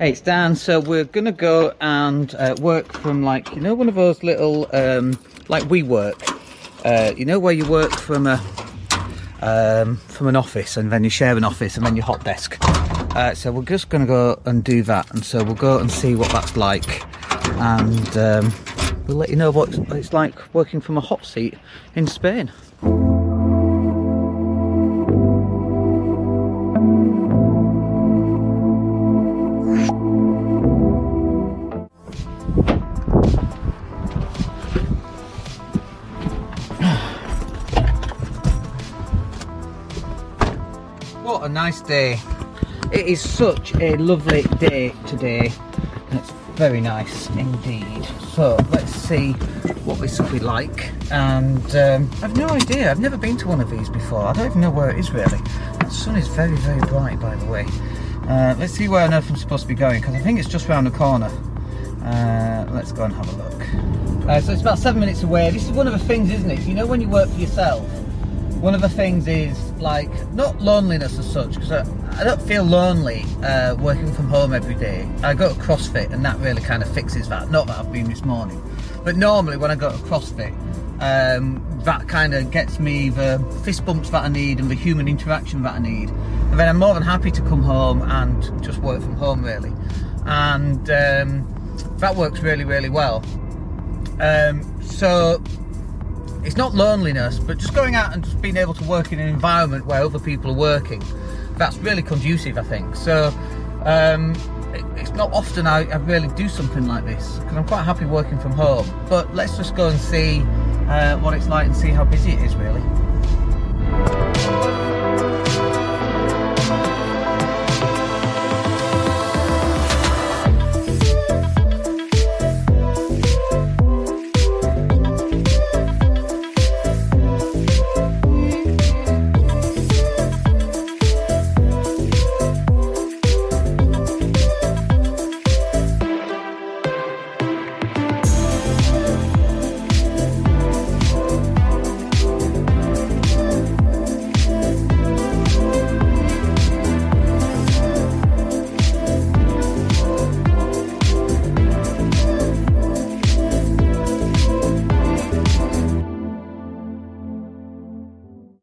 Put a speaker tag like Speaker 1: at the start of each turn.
Speaker 1: Hey, it's Dan. So we're gonna go and uh, work from like you know one of those little um, like WeWork. Uh, you know where you work from a um, from an office and then you share an office and then your hot desk. Uh, so we're just gonna go and do that, and so we'll go and see what that's like, and um, we'll let you know what it's like working from a hot seat in Spain. What a nice day. It is such a lovely day today. And it's very nice indeed. So let's see what this will be like. And um, I've no idea. I've never been to one of these before. I don't even know where it is really. The sun is very, very bright by the way. Uh, let's see where on earth I'm supposed to be going because I think it's just round the corner. Uh, let's go and have a look. Uh, so it's about seven minutes away. This is one of the things, isn't it? You know when you work for yourself, one of the things is like not loneliness as such because I, I don't feel lonely uh, working from home every day. I go to CrossFit and that really kind of fixes that. Not that I've been this morning, but normally when I go to CrossFit, um, that kind of gets me the fist bumps that I need and the human interaction that I need. And then I'm more than happy to come home and just work from home really. And um, that works really, really well. Um, so it's not loneliness, but just going out and just being able to work in an environment where other people are working, that's really conducive, I think. So um, it, it's not often I, I, really do something like this because I'm quite happy working from home. But let's just go and see uh, what it's like and see how busy it is, really.